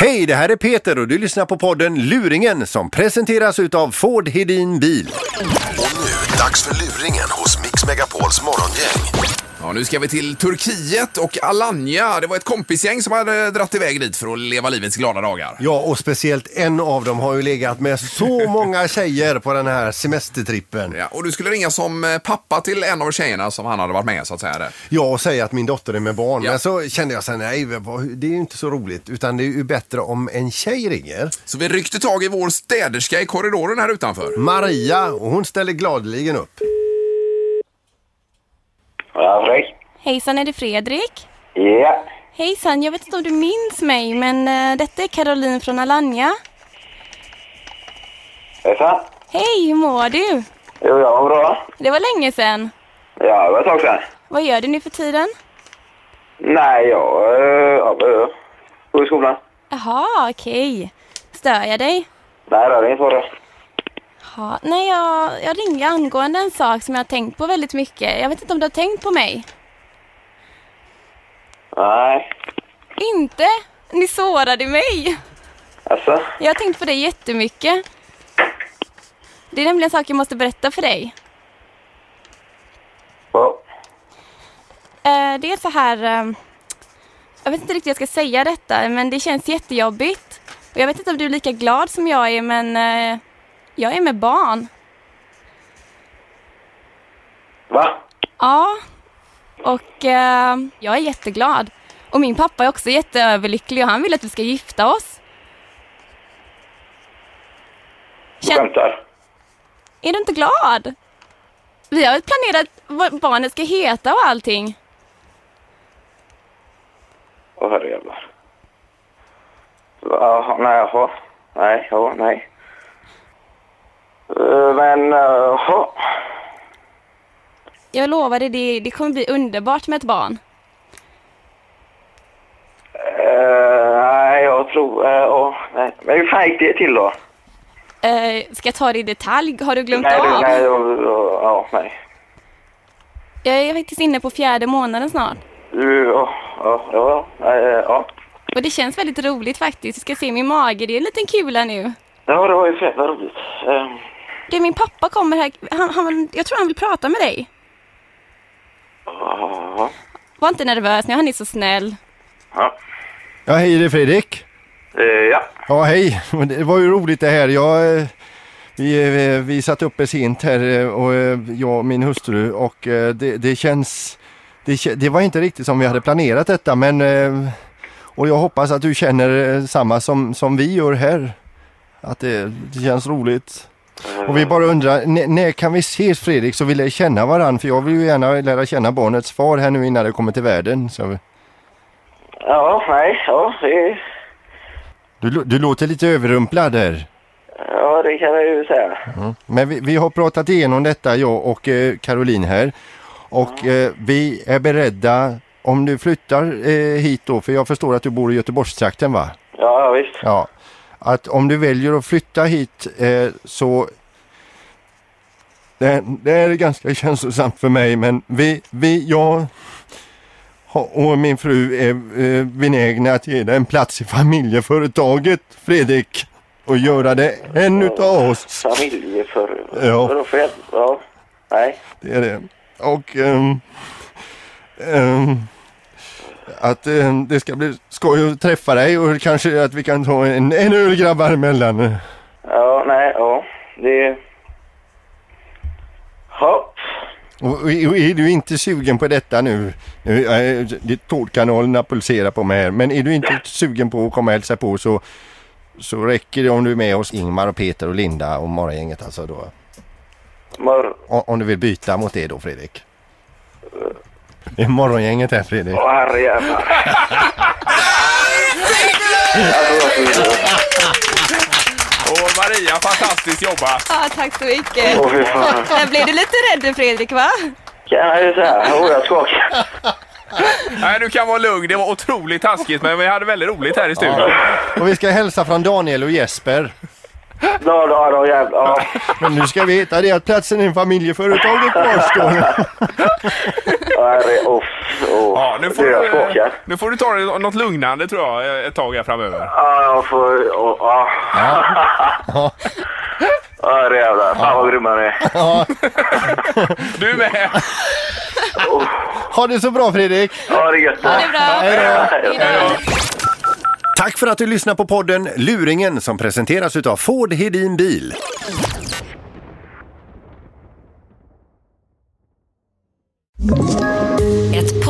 Hej, det här är Peter och du lyssnar på podden Luringen som presenteras utav Ford Hedin Bil. Och nu, dags för luringen hos Mix Megapols morgongäng. Ja, nu ska vi till Turkiet och Alanya. Det var ett kompisgäng som hade dratt iväg dit för att leva livets glada dagar. Ja, och speciellt en av dem har ju legat med så många tjejer på den här semestertrippen. Ja, och du skulle ringa som eh, pappa till en av tjejerna som han hade varit med så att säga. Där. Ja, och säga att min dotter är med barn. Ja. Men så kände jag så här, nej, det är ju inte så roligt. Utan det är ju bättre om en tjej ringer. Så vi ryckte tag i vår städerska i korridoren här utanför. Maria, och hon ställer gladeligen upp. Ja, Fredrik. Hejsan, är det Fredrik? Ja. Hejsan, jag vet inte om du minns mig, men eh, detta är Caroline från Alanya. Hejsan. Hej, hur mår du? Jo, jag var bra. Det var länge sedan. Ja, det var ett tag sedan. Vad gör du nu för tiden? Nej, jag... Uh, uh, går i skolan. Jaha, okej. Stör jag dig? Nej, det är inget svårare. Ja, nej, jag, jag ringer angående en sak som jag har tänkt på väldigt mycket. Jag vet inte om du har tänkt på mig? Nej. Inte? Ni sårade mig. Alltså? Jag har tänkt på dig jättemycket. Det är nämligen en sak jag måste berätta för dig. Vad? Eh, det är så här... Eh, jag vet inte riktigt hur jag ska säga detta, men det känns jättejobbigt. Och jag vet inte om du är lika glad som jag är, men eh, jag är med barn. Va? Ja, och eh, jag är jätteglad. Och min pappa är också jätteöverlycklig och han vill att vi ska gifta oss. Du skämtar? är du inte glad? Vi har planerat vad barnet ska heta och allting. Åh, herrejävlar. Jaha, nej, jaha. Nej, ja, nej. Uh, men, uh. Jag lovar dig, det, det kommer bli underbart med ett barn. Uh, nej, jag tror... Uh, nej. Men hur fan gick det till då? Eh, ska jag ta det i detalj? Har du glömt nej, av? nej, ja, nej. Jag är faktiskt inne på fjärde månaden snart. Ja, ja, ja. Och det känns väldigt roligt faktiskt. Du ska se min mage, det är en liten kula nu. Ja, det var ju fett roligt. Uh, Du, min pappa kommer här. Han, han, jag tror han vill prata med dig. ja, Var inte nervös nu, han är så snäll. ja. Ja, hej det är Fredrik. Eh, ja. Ja, hej. Det var ju roligt det här. Jag, eh, vi, eh, vi satt uppe sent här och jag och min hustru och det, det känns... Det, det var inte riktigt som vi hade planerat detta men... Och jag hoppas att du känner samma som, som vi gör här. Att det, det känns roligt. Och vi bara undrar, när, när kan vi ses Fredrik så vi lär känna varandra? För jag vill ju gärna lära känna barnets far här nu innan det kommer till världen. Så, Ja, nej, ja, det, du, du låter lite överrumplad där. ja, det kan jag ju säga. Men vi, vi har pratat igenom detta, jag och eh, Caroline här. Och eh, vi är beredda, om du flyttar eh, hit då, för jag förstår att du bor i Göteborgstrakten va? Ja, ja visst. Ja. Att om du väljer att flytta hit eh, så det, det är ganska känslosamt för mig men vi, vi jag och min fru är eh, benägna att ge dig en plats i familjeföretaget Fredrik och göra det en utav oss. Familjeför... Ja. Ja. Nej. Det är det. Och ehm, ehm, att ehm, det ska bli skoj att träffa dig och kanske att vi kan ta en, en öl grabbar emellan. Ja, nej, ja. Det... Ja. Och, och, och är du inte sugen på detta nu? nu äh, det tårtkanalerna pulserar på mig här. Men är du inte sugen på att komma och hälsa på så, så räcker det om du är med oss Ingmar och Peter och Linda och morgongänget alltså då. Mör... Om, om du vill byta mot det då Fredrik. Det är morgongänget här Fredrik. Åh, herrejävlar. Och Maria, fantastiskt jobbat! Ja, tack så mycket. Åh, fy fan. Där blev du lite rädd Fredrik, va? Kan jag ju säga. Åh, jag skakar. Nej, du kan vara lugn. Det var otroligt taskigt, men vi hade väldigt roligt här i studion. Och vi ska hälsa från Daniel och Jesper. Då, då, då, jävlar. Ja. Men nu ska vi veta det att platsen i familjeföretaget kvarstår. Herre, uff, uff. Ja, nu får, Du, nu får du ta dig något lugnande tror jag ett tag här framöver. Ja, jag får... Oh, ja. Ja. Ja, jävlar. Fan vad grymma ni är. Du med! Ha det så bra Fredrik! Ja, det är gött. Det är bra. Hej då. Hej då. Tack för att du lyssnar på podden Luringen som presenteras utav Ford Hedin Bil.